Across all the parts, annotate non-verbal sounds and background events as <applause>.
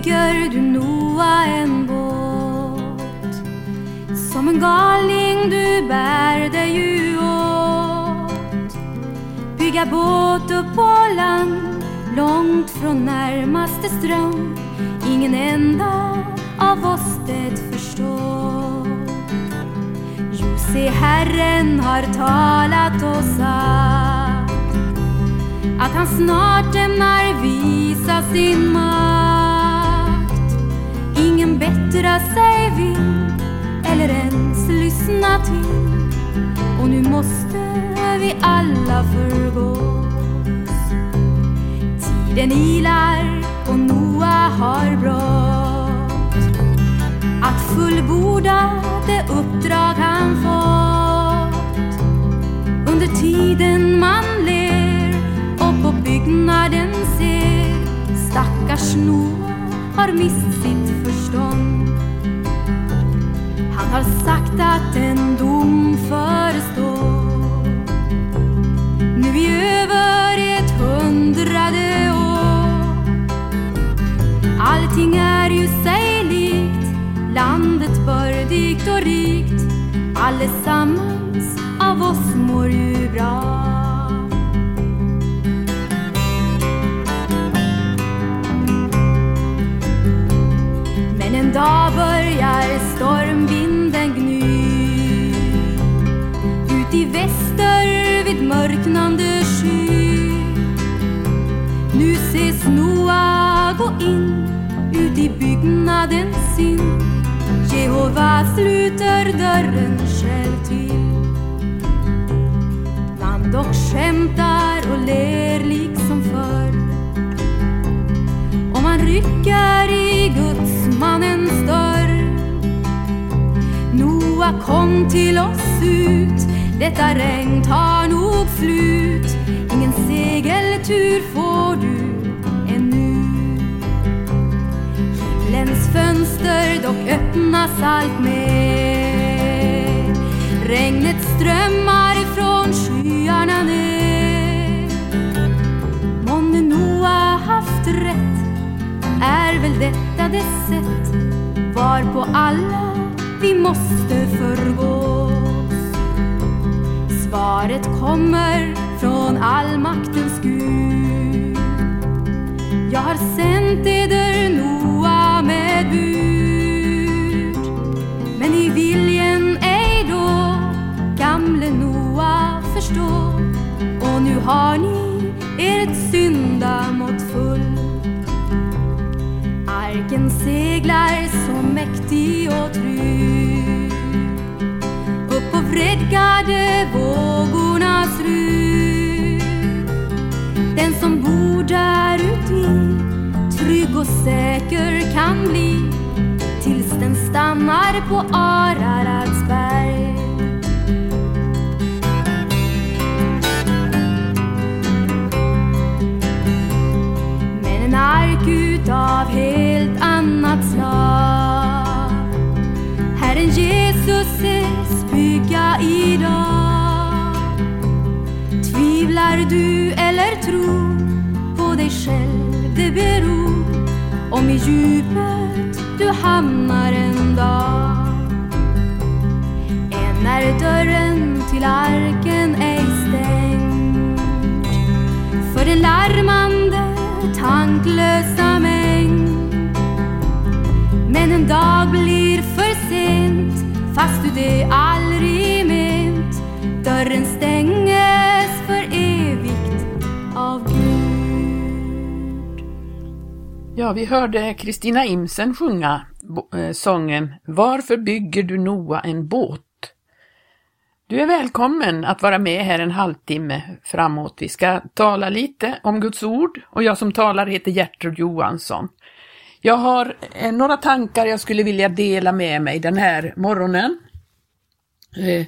bygger du Noa en båt? Som en galning du bär dig ju åt. Bygga båt upp på land Långt från närmaste ström Ingen enda av oss det förstår. Jo, se Herren har talat och sagt att han snart ämnar visa sin makt. Ingen bättra sig vill eller ens lyssna till och nu måste vi alla förgås. Tiden ilar och Noa har brått att fullborda det uppdrag han fått. Under tiden man ler och på byggnaden ser stackars Noa har mist sitt. Han har sagt att en dom förestår nu i över ett hundrade år. Allting är ju sig likt, landet bördigt och rikt. Allesammans av oss mår ju bra. Väster vid mörknande sky. Nu ses Noa gå in ut i byggnaden sin Jehova sluter dörren själv till. Man dock skämtar och ler liksom förr och man rycker i gudsmannens dörr. Noa kom till oss ut, detta regn tar nog slut. Ingen segeltur får du ännu. Himlens fönster dock öppnas allt mer. Regnet strömmar ifrån skyarna ner. Månne Noa haft rätt är väl detta det sätt varpå alla vi måste förgås. Svaret kommer från allmaktens Gud. Jag har sänt eder Noa med bud. Men i viljen ej då gamle Noa förstå och nu har ni ert syndamått full. Arken seglar så mäktig och trygg vredgade vågornas rus Den som bor där uti trygg och säker kan bli tills den stannar på Araradsberg. I djupet du hamnar en dag Än är dörren till arken ej stängd för den larmande, tanklösa mängd. Men en dag blir för sent, fast du det Ja, vi hörde Kristina Imsen sjunga eh, sången Varför bygger du Noa en båt? Du är välkommen att vara med här en halvtimme framåt. Vi ska tala lite om Guds ord och jag som talar heter Gertrud Johansson. Jag har eh, några tankar jag skulle vilja dela med mig den här morgonen. Eh,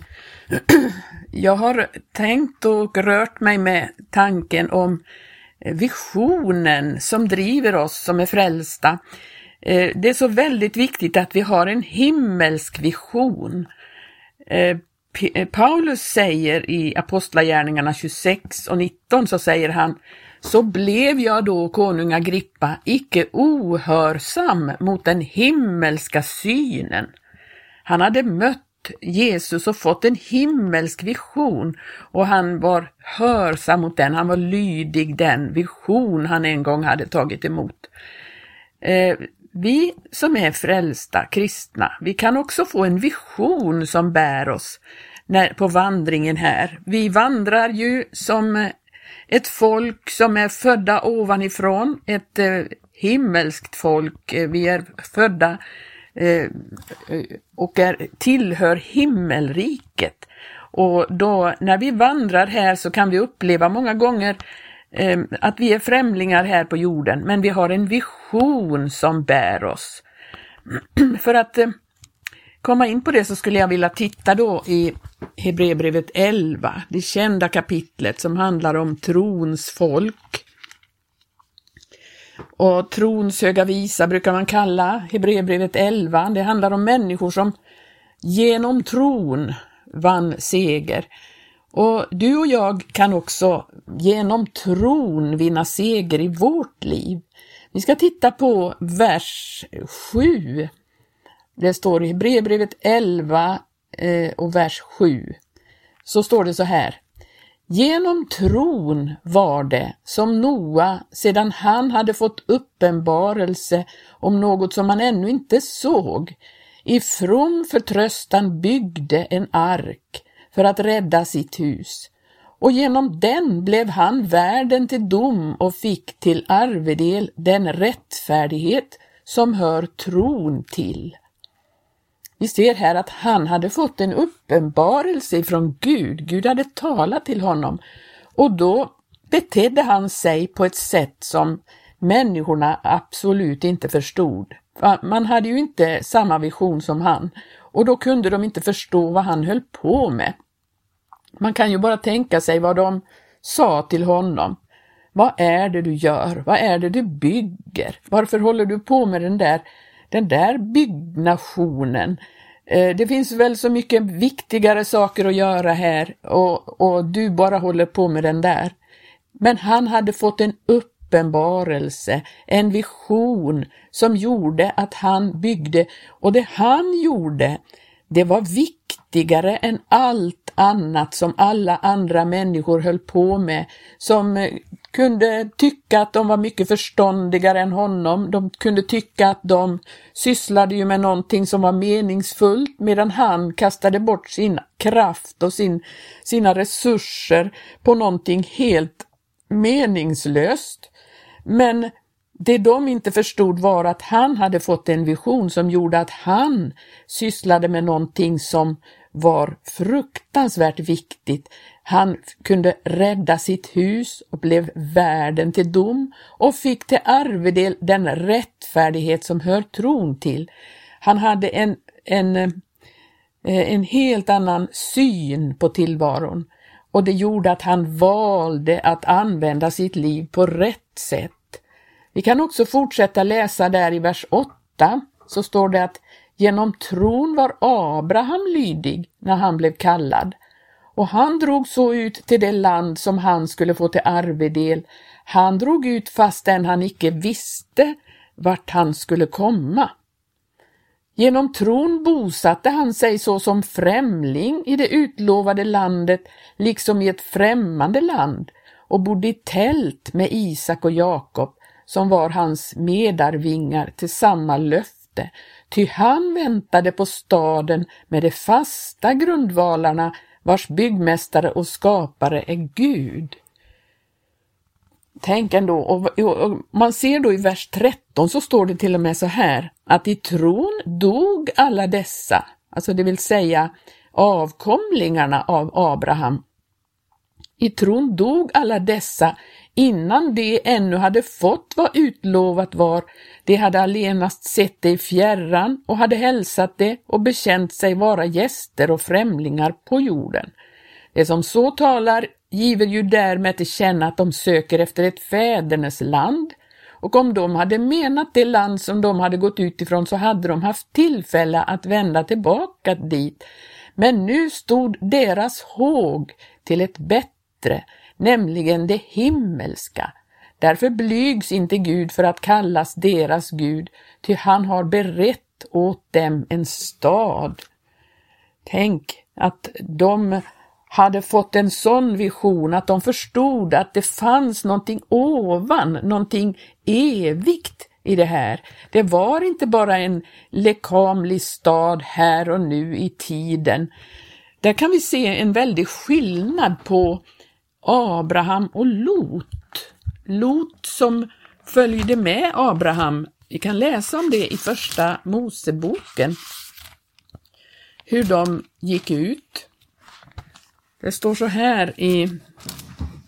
<clears throat> jag har tänkt och rört mig med tanken om Eh, visionen som driver oss som är frälsta. Eh, det är så väldigt viktigt att vi har en himmelsk vision. Eh, Paulus säger i Apostlagärningarna 26 och 19 så säger han så blev jag då, konung Agrippa, icke ohörsam mot den himmelska synen. Han hade mött Jesus och fått en himmelsk vision och han var hörsam mot den, han var lydig den vision han en gång hade tagit emot. Eh, vi som är frälsta kristna, vi kan också få en vision som bär oss när, på vandringen här. Vi vandrar ju som ett folk som är födda ovanifrån, ett eh, himmelskt folk. Eh, vi är födda eh, Eh, och är, tillhör himmelriket. Och då när vi vandrar här så kan vi uppleva många gånger eh, att vi är främlingar här på jorden, men vi har en vision som bär oss. <clears throat> För att eh, komma in på det så skulle jag vilja titta då i Hebreerbrevet 11, det kända kapitlet som handlar om trons folk. Och trons höga visa brukar man kalla Hebreerbrevet 11. Det handlar om människor som genom tron vann seger. Och du och jag kan också genom tron vinna seger i vårt liv. Vi ska titta på vers 7. Det står i Hebreerbrevet 11 eh, och vers 7. Så står det så här. Genom tron var det som Noa, sedan han hade fått uppenbarelse om något som han ännu inte såg, i from förtröstan byggde en ark för att rädda sitt hus. Och genom den blev han värden till dom och fick till arvedel den rättfärdighet som hör tron till. Vi ser här att han hade fått en uppenbarelse från Gud. Gud hade talat till honom och då betedde han sig på ett sätt som människorna absolut inte förstod. Man hade ju inte samma vision som han och då kunde de inte förstå vad han höll på med. Man kan ju bara tänka sig vad de sa till honom. Vad är det du gör? Vad är det du bygger? Varför håller du på med den där den där byggnationen. Eh, det finns väl så mycket viktigare saker att göra här och, och du bara håller på med den där. Men han hade fått en uppenbarelse, en vision som gjorde att han byggde och det han gjorde, det var viktigare än allt annat som alla andra människor höll på med, som eh, kunde tycka att de var mycket förståndigare än honom. De kunde tycka att de sysslade ju med någonting som var meningsfullt medan han kastade bort sin kraft och sin, sina resurser på någonting helt meningslöst. Men det de inte förstod var att han hade fått en vision som gjorde att han sysslade med någonting som var fruktansvärt viktigt. Han kunde rädda sitt hus och blev värden till dom och fick till arvedel den rättfärdighet som hör tron till. Han hade en, en, eh, en helt annan syn på tillvaron och det gjorde att han valde att använda sitt liv på rätt sätt. Vi kan också fortsätta läsa där i vers 8 så står det att genom tron var Abraham lydig när han blev kallad och han drog så ut till det land som han skulle få till arvedel. Han drog ut fastän han icke visste vart han skulle komma. Genom tron bosatte han sig såsom främling i det utlovade landet, liksom i ett främmande land, och bodde i tält med Isak och Jakob, som var hans medarvingar till samma löfte, ty han väntade på staden med de fasta grundvalarna vars byggmästare och skapare är Gud. Tänk ändå, och, och, och, man ser då i vers 13 så står det till och med så här att i tron dog alla dessa, alltså det vill säga avkomlingarna av Abraham. I tron dog alla dessa innan de ännu hade fått vad utlovat var. De hade allenast sett det i fjärran och hade hälsat det och bekänt sig vara gäster och främlingar på jorden. Det som så talar giver ju därmed till känna att de söker efter ett fädernes land och om de hade menat det land som de hade gått ut ifrån så hade de haft tillfälle att vända tillbaka dit. Men nu stod deras håg till ett bättre, nämligen det himmelska, Därför blygs inte Gud för att kallas deras Gud, ty han har berett åt dem en stad. Tänk att de hade fått en sån vision att de förstod att det fanns någonting ovan, någonting evigt i det här. Det var inte bara en lekamlig stad här och nu i tiden. Där kan vi se en väldig skillnad på Abraham och Lot. Lot som följde med Abraham. Vi kan läsa om det i första Moseboken. Hur de gick ut. Det står så här i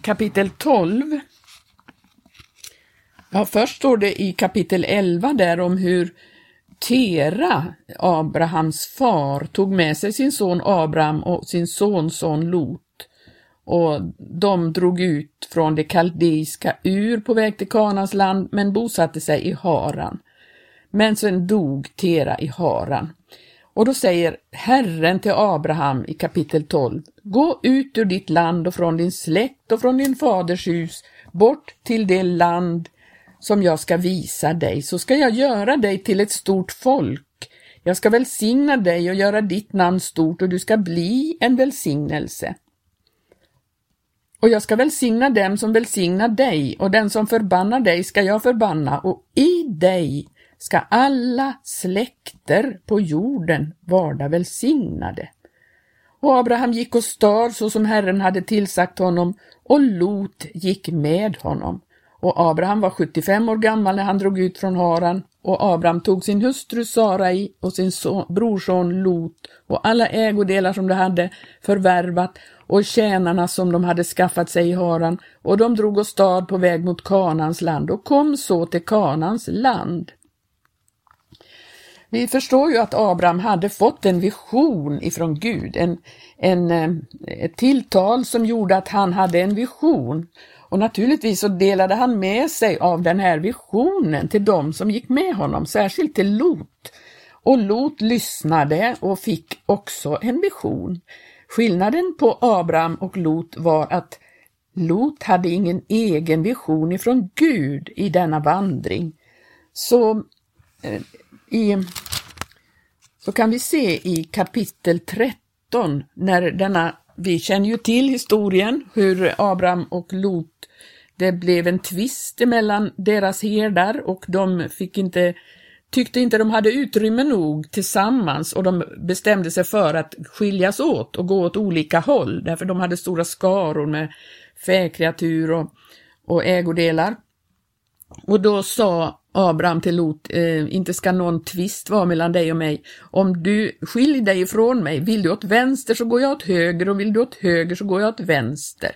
kapitel 12. Ja, först står det i kapitel 11 där om hur Tera, Abrahams far, tog med sig sin son Abraham och sin sonson Lot och de drog ut från det kaldeiska ur på väg till Kanans land men bosatte sig i Haran. Men sen dog Tera i Haran. Och då säger Herren till Abraham i kapitel 12, gå ut ur ditt land och från din släkt och från din faders hus, bort till det land som jag ska visa dig, så ska jag göra dig till ett stort folk. Jag ska välsigna dig och göra ditt namn stort och du ska bli en välsignelse. Och jag ska välsigna dem som välsignar dig och den som förbannar dig ska jag förbanna och i dig ska alla släkter på jorden varda välsignade. Och Abraham gick och stör så som Herren hade tillsagt honom och Lot gick med honom. Och Abraham var 75 år gammal när han drog ut från Haran och Abraham tog sin hustru Sarai och sin son, brorson Lot och alla ägodelar som de hade förvärvat och tjänarna som de hade skaffat sig i Haran och de drog och stad på väg mot Kanans land och kom så till Kanans land. Vi förstår ju att Abraham hade fått en vision ifrån Gud, en, en, eh, ett tilltal som gjorde att han hade en vision. Och naturligtvis så delade han med sig av den här visionen till dem som gick med honom, särskilt till Lot. Och Lot lyssnade och fick också en vision. Skillnaden på Abraham och Lot var att Lot hade ingen egen vision ifrån Gud i denna vandring. Så, eh, i, så kan vi se i kapitel 13 när denna, vi känner ju till historien hur Abraham och Lot, det blev en tvist mellan deras herdar och de fick inte tyckte inte de hade utrymme nog tillsammans och de bestämde sig för att skiljas åt och gå åt olika håll därför de hade stora skaror med fäkreatur och, och ägodelar. Och då sa Abraham till Lot, eh, inte ska någon tvist vara mellan dig och mig. Om du skiljer dig ifrån mig, vill du åt vänster så går jag åt höger och vill du åt höger så går jag åt vänster.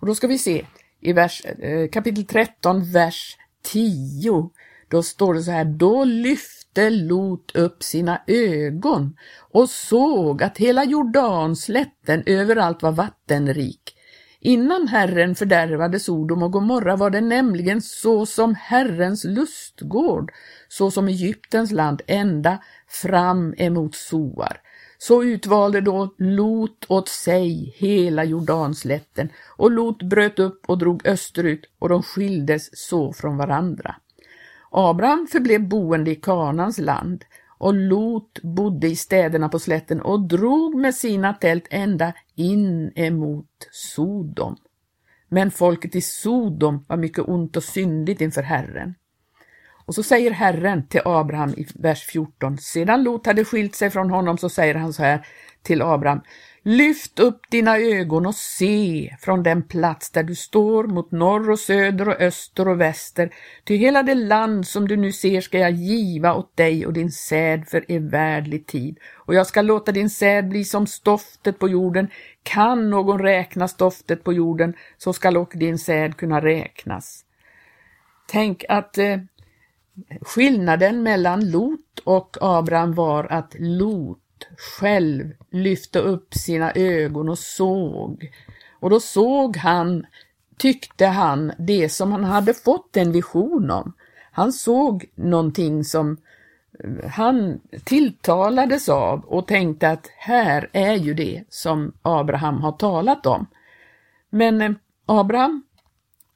Och då ska vi se i vers, eh, kapitel 13, vers 10. Då står det så här, då lyfte Lot upp sina ögon och såg att hela Jordanslätten överallt var vattenrik. Innan Herren fördärvade Sodom och Gomorra var det nämligen så som Herrens lustgård, så som Egyptens land ända fram emot Soar. Så utvalde då Lot åt sig hela Jordanslätten och Lot bröt upp och drog österut och de skildes så från varandra. Abraham förblev boende i Kanans land och Lot bodde i städerna på slätten och drog med sina tält ända in emot Sodom. Men folket i Sodom var mycket ont och syndigt inför Herren. Och så säger Herren till Abraham i vers 14, sedan Lot hade skilt sig från honom så säger han så här till Abraham, Lyft upp dina ögon och se från den plats där du står mot norr och söder och öster och väster, ty hela det land som du nu ser ska jag giva åt dig och din säd för evärdlig tid, och jag ska låta din säd bli som stoftet på jorden. Kan någon räkna stoftet på jorden, så skall också din säd kunna räknas. Tänk att eh, skillnaden mellan Lot och Abraham var att Lot själv lyfte upp sina ögon och såg. Och då såg han, tyckte han, det som han hade fått en vision om. Han såg någonting som eh, han tilltalades av och tänkte att här är ju det som Abraham har talat om. Men eh, Abraham,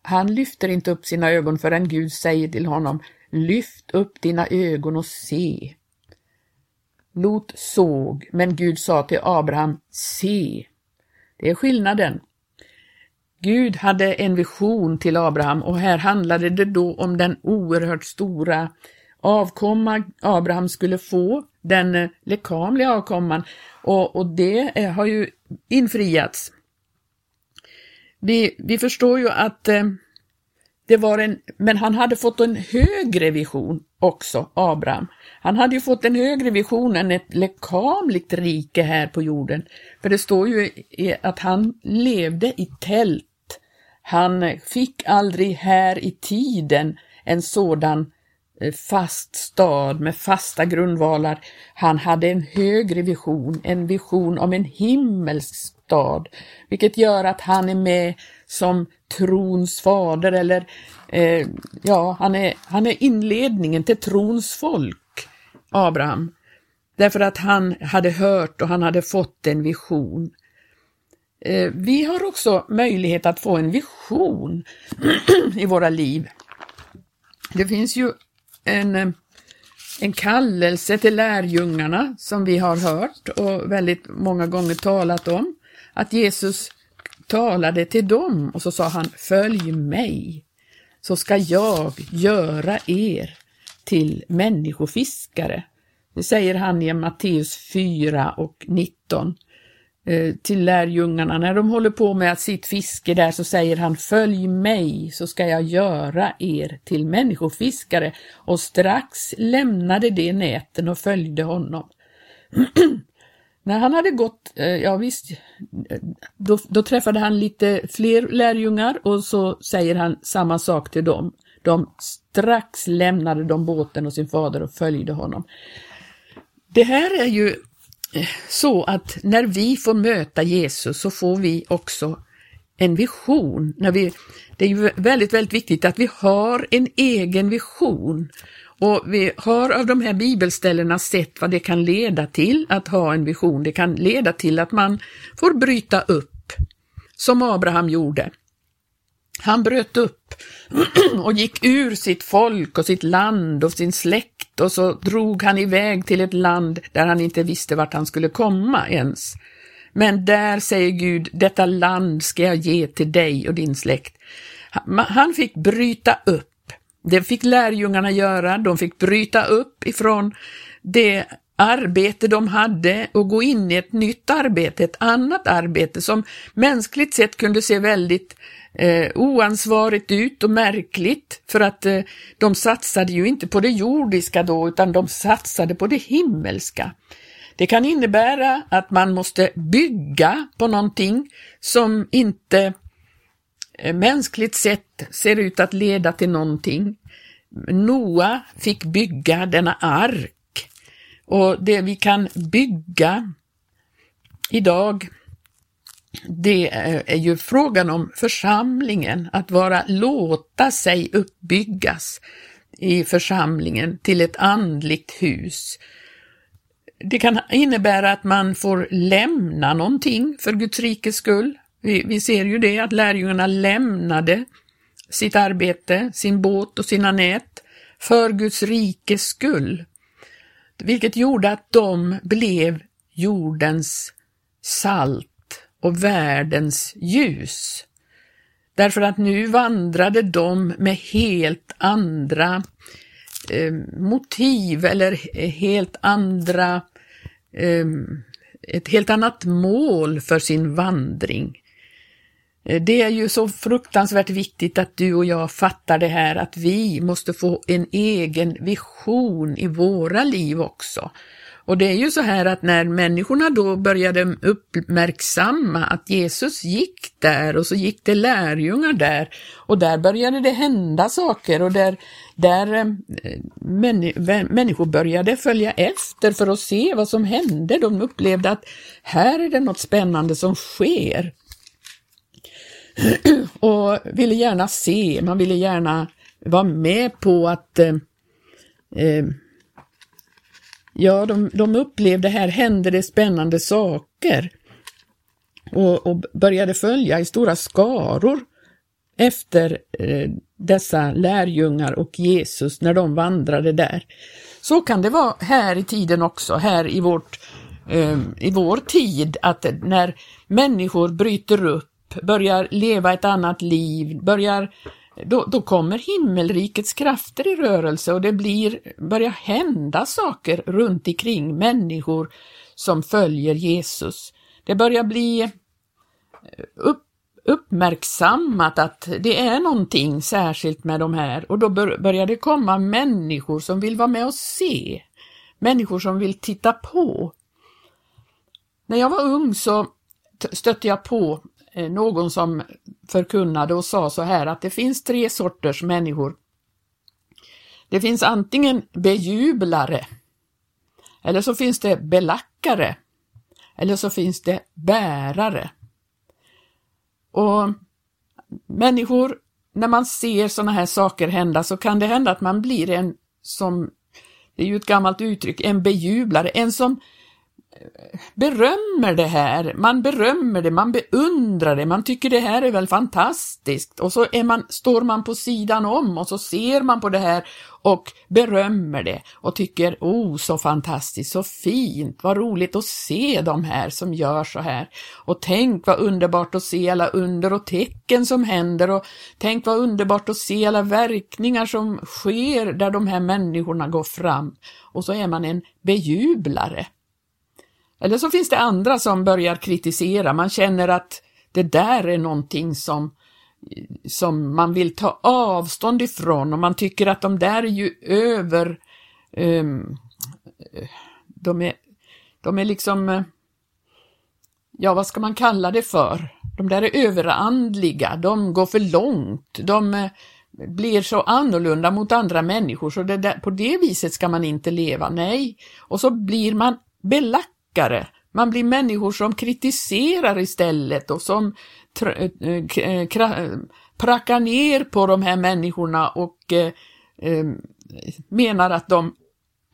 han lyfter inte upp sina ögon förrän Gud säger till honom Lyft upp dina ögon och se. Lot såg, men Gud sa till Abraham Se. Det är skillnaden. Gud hade en vision till Abraham och här handlade det då om den oerhört stora avkomma Abraham skulle få, den lekamliga avkomman, och, och det har ju infriats. Vi, vi förstår ju att eh, det var en, men han hade fått en högre vision också, Abraham. Han hade ju fått en högre vision än ett lekamligt rike här på jorden. För det står ju att han levde i tält. Han fick aldrig här i tiden en sådan eh, fast stad med fasta grundvalar. Han hade en högre vision, en vision om en himmelsk stad, vilket gör att han är med som trons fader eller eh, ja, han är, han är inledningen till trons folk, Abraham. Därför att han hade hört och han hade fått en vision. Eh, vi har också möjlighet att få en vision <clears throat> i våra liv. Det finns ju en, en kallelse till lärjungarna som vi har hört och väldigt många gånger talat om. Att Jesus talade till dem och så sa han Följ mig, så ska jag göra er till människofiskare. Det säger han i Matteus 4 och 19 eh, till lärjungarna. När de håller på med sitt fiske där så säger han Följ mig så ska jag göra er till människofiskare och strax lämnade de näten och följde honom. <clears throat> När han hade gått, eh, ja visst, eh, då, då, träffade han lite fler lärjungar och så säger han samma sak till dem. De strax lämnade de båten och sin fader och följde honom. Det här är ju eh, så att när vi får möta Jesus så får vi också en vision. När vi, det är ju väldigt, väldigt viktigt att vi har en egen vision och vi har av de här bibelställena sett vad det kan leda till att ha en vision. Det kan leda till att man får bryta upp, som Abraham gjorde. Han bröt upp <clears throat> och gick ur sitt folk och sitt land och sin släkt och så drog han iväg till ett land där han inte visste vart han skulle komma ens. Men där säger Gud, detta land ska jag ge till dig och din släkt. Han fick bryta upp det fick lärjungarna göra, de fick bryta upp ifrån det arbete de hade och gå in i ett nytt arbete, ett annat arbete som mänskligt sett kunde se väldigt eh, oansvarigt ut och märkligt för att eh, de satsade ju inte på det jordiska då utan de satsade på det himmelska. Det kan innebära att man måste bygga på någonting som inte Eh, mänskligt sett ser ut att leda till någonting. Noa fick bygga denna ark och det vi kan bygga idag det eh, är ju frågan om församlingen, att vara låta sig uppbyggas i församlingen till ett andligt hus. Det kan innebära att man får lämna någonting för Guds rikes skull. Vi, vi ser ju det att lärjungarna lämnade sitt arbete, sin båt och sina nät för Guds rikes skull, vilket gjorde att de blev jordens salt och världens ljus. Därför att nu vandrade de med helt andra eh, motiv eller helt andra, eh, ett helt annat mål för sin vandring. Eh, det är ju så fruktansvärt viktigt att du och jag fattar det här att vi måste få en egen vision i våra liv också. Och det är ju så här att när människorna då började uppmärksamma att Jesus gick där och så gick det lärjungar där och där började det hända saker och där, där eh, människor började följa efter för att se vad som hände. De upplevde att här är det något spännande som sker. <clears throat> och ville gärna se, man ville gärna vara med på att eh, eh ja, de, de upplevde här händer det spännande saker och, och började följa i stora skaror efter eh, dessa lärjungar och Jesus när de vandrade där. Så kan det vara här i tiden också, här i, vårt, eh, i vår tid, att när människor bryter upp, börjar leva ett annat liv, börjar då, då kommer himmelrikets krafter i rörelse och det blir, börjar hända saker runt omkring människor som följer Jesus. Det börjar bli eh, upp, uppmärksammat att det är någonting särskilt med de här och då börjar det komma människor som vill vara med och se. Människor som vill titta på. När jag var ung så stötte jag på Eh, någon som förkunnade och sa så här att det finns tre sorters människor. Det finns antingen bejublare, eller så finns det belackare, eller så finns det bärare. Och människor, när man ser sådana här saker hända så kan det hända att man blir en som, det är ju ett gammalt uttryck, en bejublare, en som berömmer det här, man berömmer det, man beundrar det, man tycker det här är väl fantastiskt. Och så är man, står man på sidan om och så ser man på det här och berömmer det och tycker oh så fantastiskt, så fint, vad roligt att se de här som gör så här. Och tänk vad underbart att se alla under och tecken som händer och tänk vad underbart att se alla verkningar som sker där de här människorna går fram. Och så är man en bejublare. Eller så finns det andra som börjar kritisera, man känner att det där är någonting som, som man vill ta avstånd ifrån. Och man tycker att de där är ju över, um, de, är, de är liksom, ja vad ska man kalla det för? De där är överandliga, de går för långt, de eh, blir så annorlunda mot andra människor. Så det där, på det viset ska man inte leva, nej. Och så blir man belagt tyckare. Man blir människor som kritiserar istället och som eh, eh, eh, prackar ner på de här människorna och eh, eh, menar att de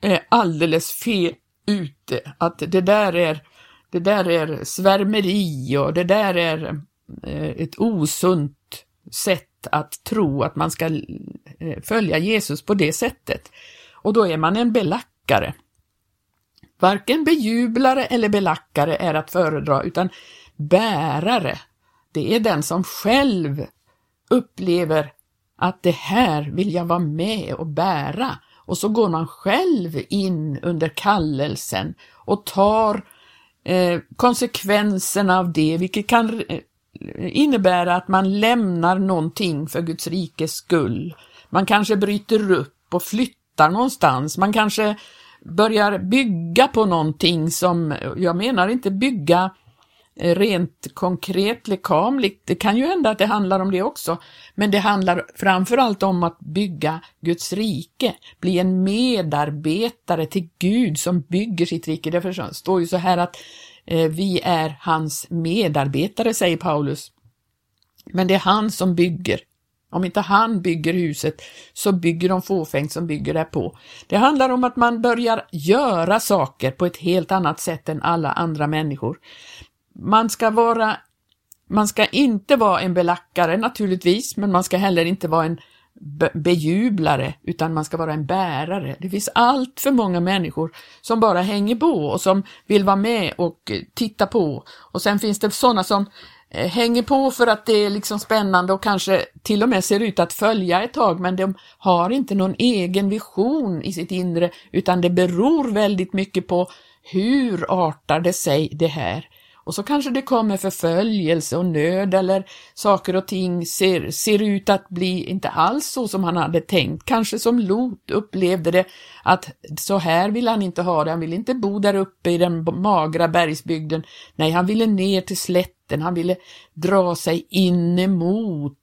är alldeles fel ute, att det där är, det där är svärmeri och det där är eh, ett osunt sätt att tro att man ska följa Jesus på det sättet. Och då är man en belackare. Varken bejublare eller belackare är att föredra, utan bärare. Det är den som själv upplever att det här vill jag vara med och bära. Och så går man själv in under kallelsen och tar eh, konsekvenserna av det, vilket kan eh, innebära att man lämnar någonting för Guds rikes skull. Man kanske bryter upp och flyttar någonstans, man kanske börjar bygga på någonting som, jag menar inte bygga eh, rent konkret lekamligt, det kan ju hända att det handlar om det också, men det handlar framförallt om att bygga Guds rike, bli en medarbetare till Gud som bygger sitt rike. Det står ju så här att eh, vi är hans medarbetare, säger Paulus. Men det är han som bygger. Om inte han bygger huset så bygger de fåfängt som bygger därpå. Det handlar om att man börjar göra saker på ett helt annat sätt än alla andra människor. Man ska vara, man ska inte vara en belackare naturligtvis, men man ska heller inte vara en be bejublare, utan man ska vara en bärare. Det finns allt för många människor som bara hänger på och som vill vara med och eh, titta på. Och sen finns det sådana som Eh, hänger på för att det är liksom spännande och kanske till och med ser ut att följa ett tag, men de har inte någon egen vision i sitt inre, utan det beror väldigt mycket på hur artar det sig det här? Och så kanske det kommer förföljelse och nöd eller saker och ting ser, ser ut att bli inte alls så som han hade tänkt. Kanske som Lot upplevde det att så här vill han inte ha det. Han vill inte bo där uppe i den magra bergsbygden. Nej, han ville ner till slätten. Han ville dra sig in emot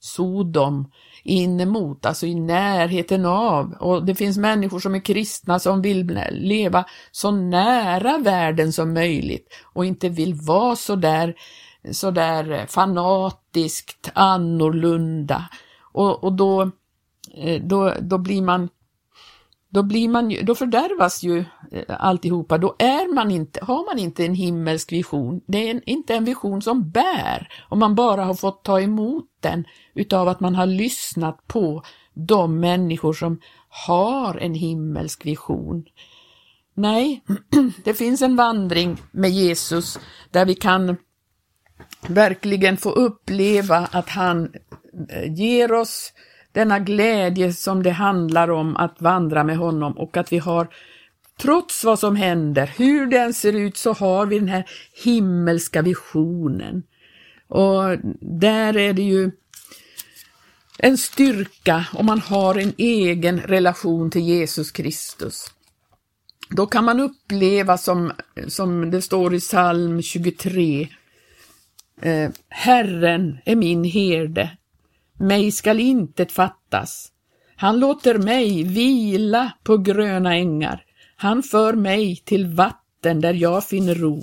Sodom in emot, alltså i närheten av. Och det finns människor som är kristna som vill leva så nära världen som möjligt och inte vill vara så där, så där fanatiskt annorlunda. Och, och då, eh, då, då blir man då, blir man ju, då fördärvas ju eh, alltihopa. Då är man inte, har man inte en himmelsk vision. Det är en, inte en vision som bär om man bara har fått ta emot den utav att man har lyssnat på de människor som har en himmelsk vision. Nej, <clears throat> det finns en vandring med Jesus där vi kan verkligen få uppleva att han eh, ger oss denna glädje som det handlar om att vandra med honom och att vi har Trots vad som händer, hur den ser ut, så har vi den här himmelska visionen. Och där är det ju en styrka om man har en egen relation till Jesus Kristus. Då kan man uppleva som, som det står i psalm 23, eh, Herren är min herde, mig skall intet fattas. Han låter mig vila på gröna ängar. Han för mig till vatten där jag finner ro.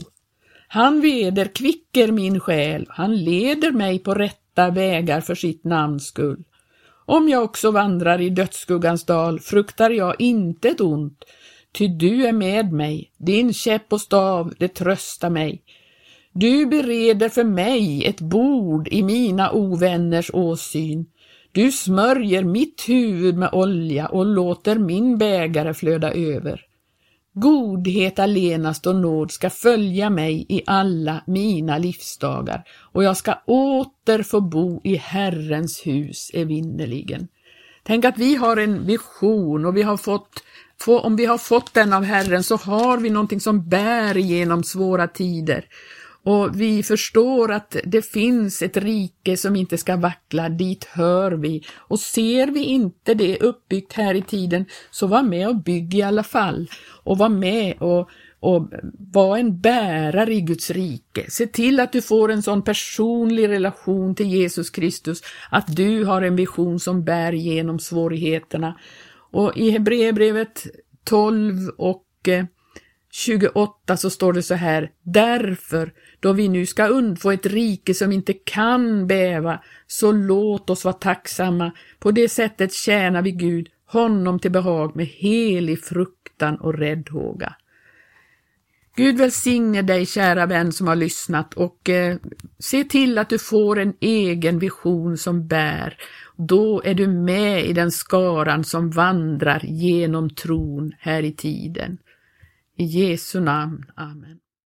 Han veder kvicker min själ, han leder mig på rätta vägar för sitt namns skull. Om jag också vandrar i dödsskuggans dal fruktar jag inte ett ont, ty du är med mig, din käpp och stav, det tröstar mig. Du bereder för mig ett bord i mina ovänners åsyn. Du smörjer mitt huvud med olja och låter min bägare flöda över. Godhet allenast och nåd ska följa mig i alla mina livsdagar och jag ska åter få bo i Herrens hus evinnerligen. Tänk att vi har en vision och vi har fått, om vi har fått den av Herren så har vi någonting som bär genom svåra tider. Och vi förstår att det finns ett rike som inte ska vackla, dit hör vi. Och ser vi inte det uppbyggt här i tiden, så var med och bygg i alla fall. Och var med och, och var en bärare i Guds rike. Se till att du får en sån personlig relation till Jesus Kristus, att du har en vision som bär genom svårigheterna. Och i Hebreerbrevet 12 och eh, 28 så står det så här, därför då vi nu ska undfå ett rike som inte kan bäva, så låt oss vara tacksamma. På det sättet tjänar vi Gud, honom till behag med helig fruktan och räddhåga. Gud välsigne dig kära vän som har lyssnat och eh, se till att du får en egen vision som bär. Då är du med i den skaran som vandrar genom tron här i tiden. I Jesu namn. Amen.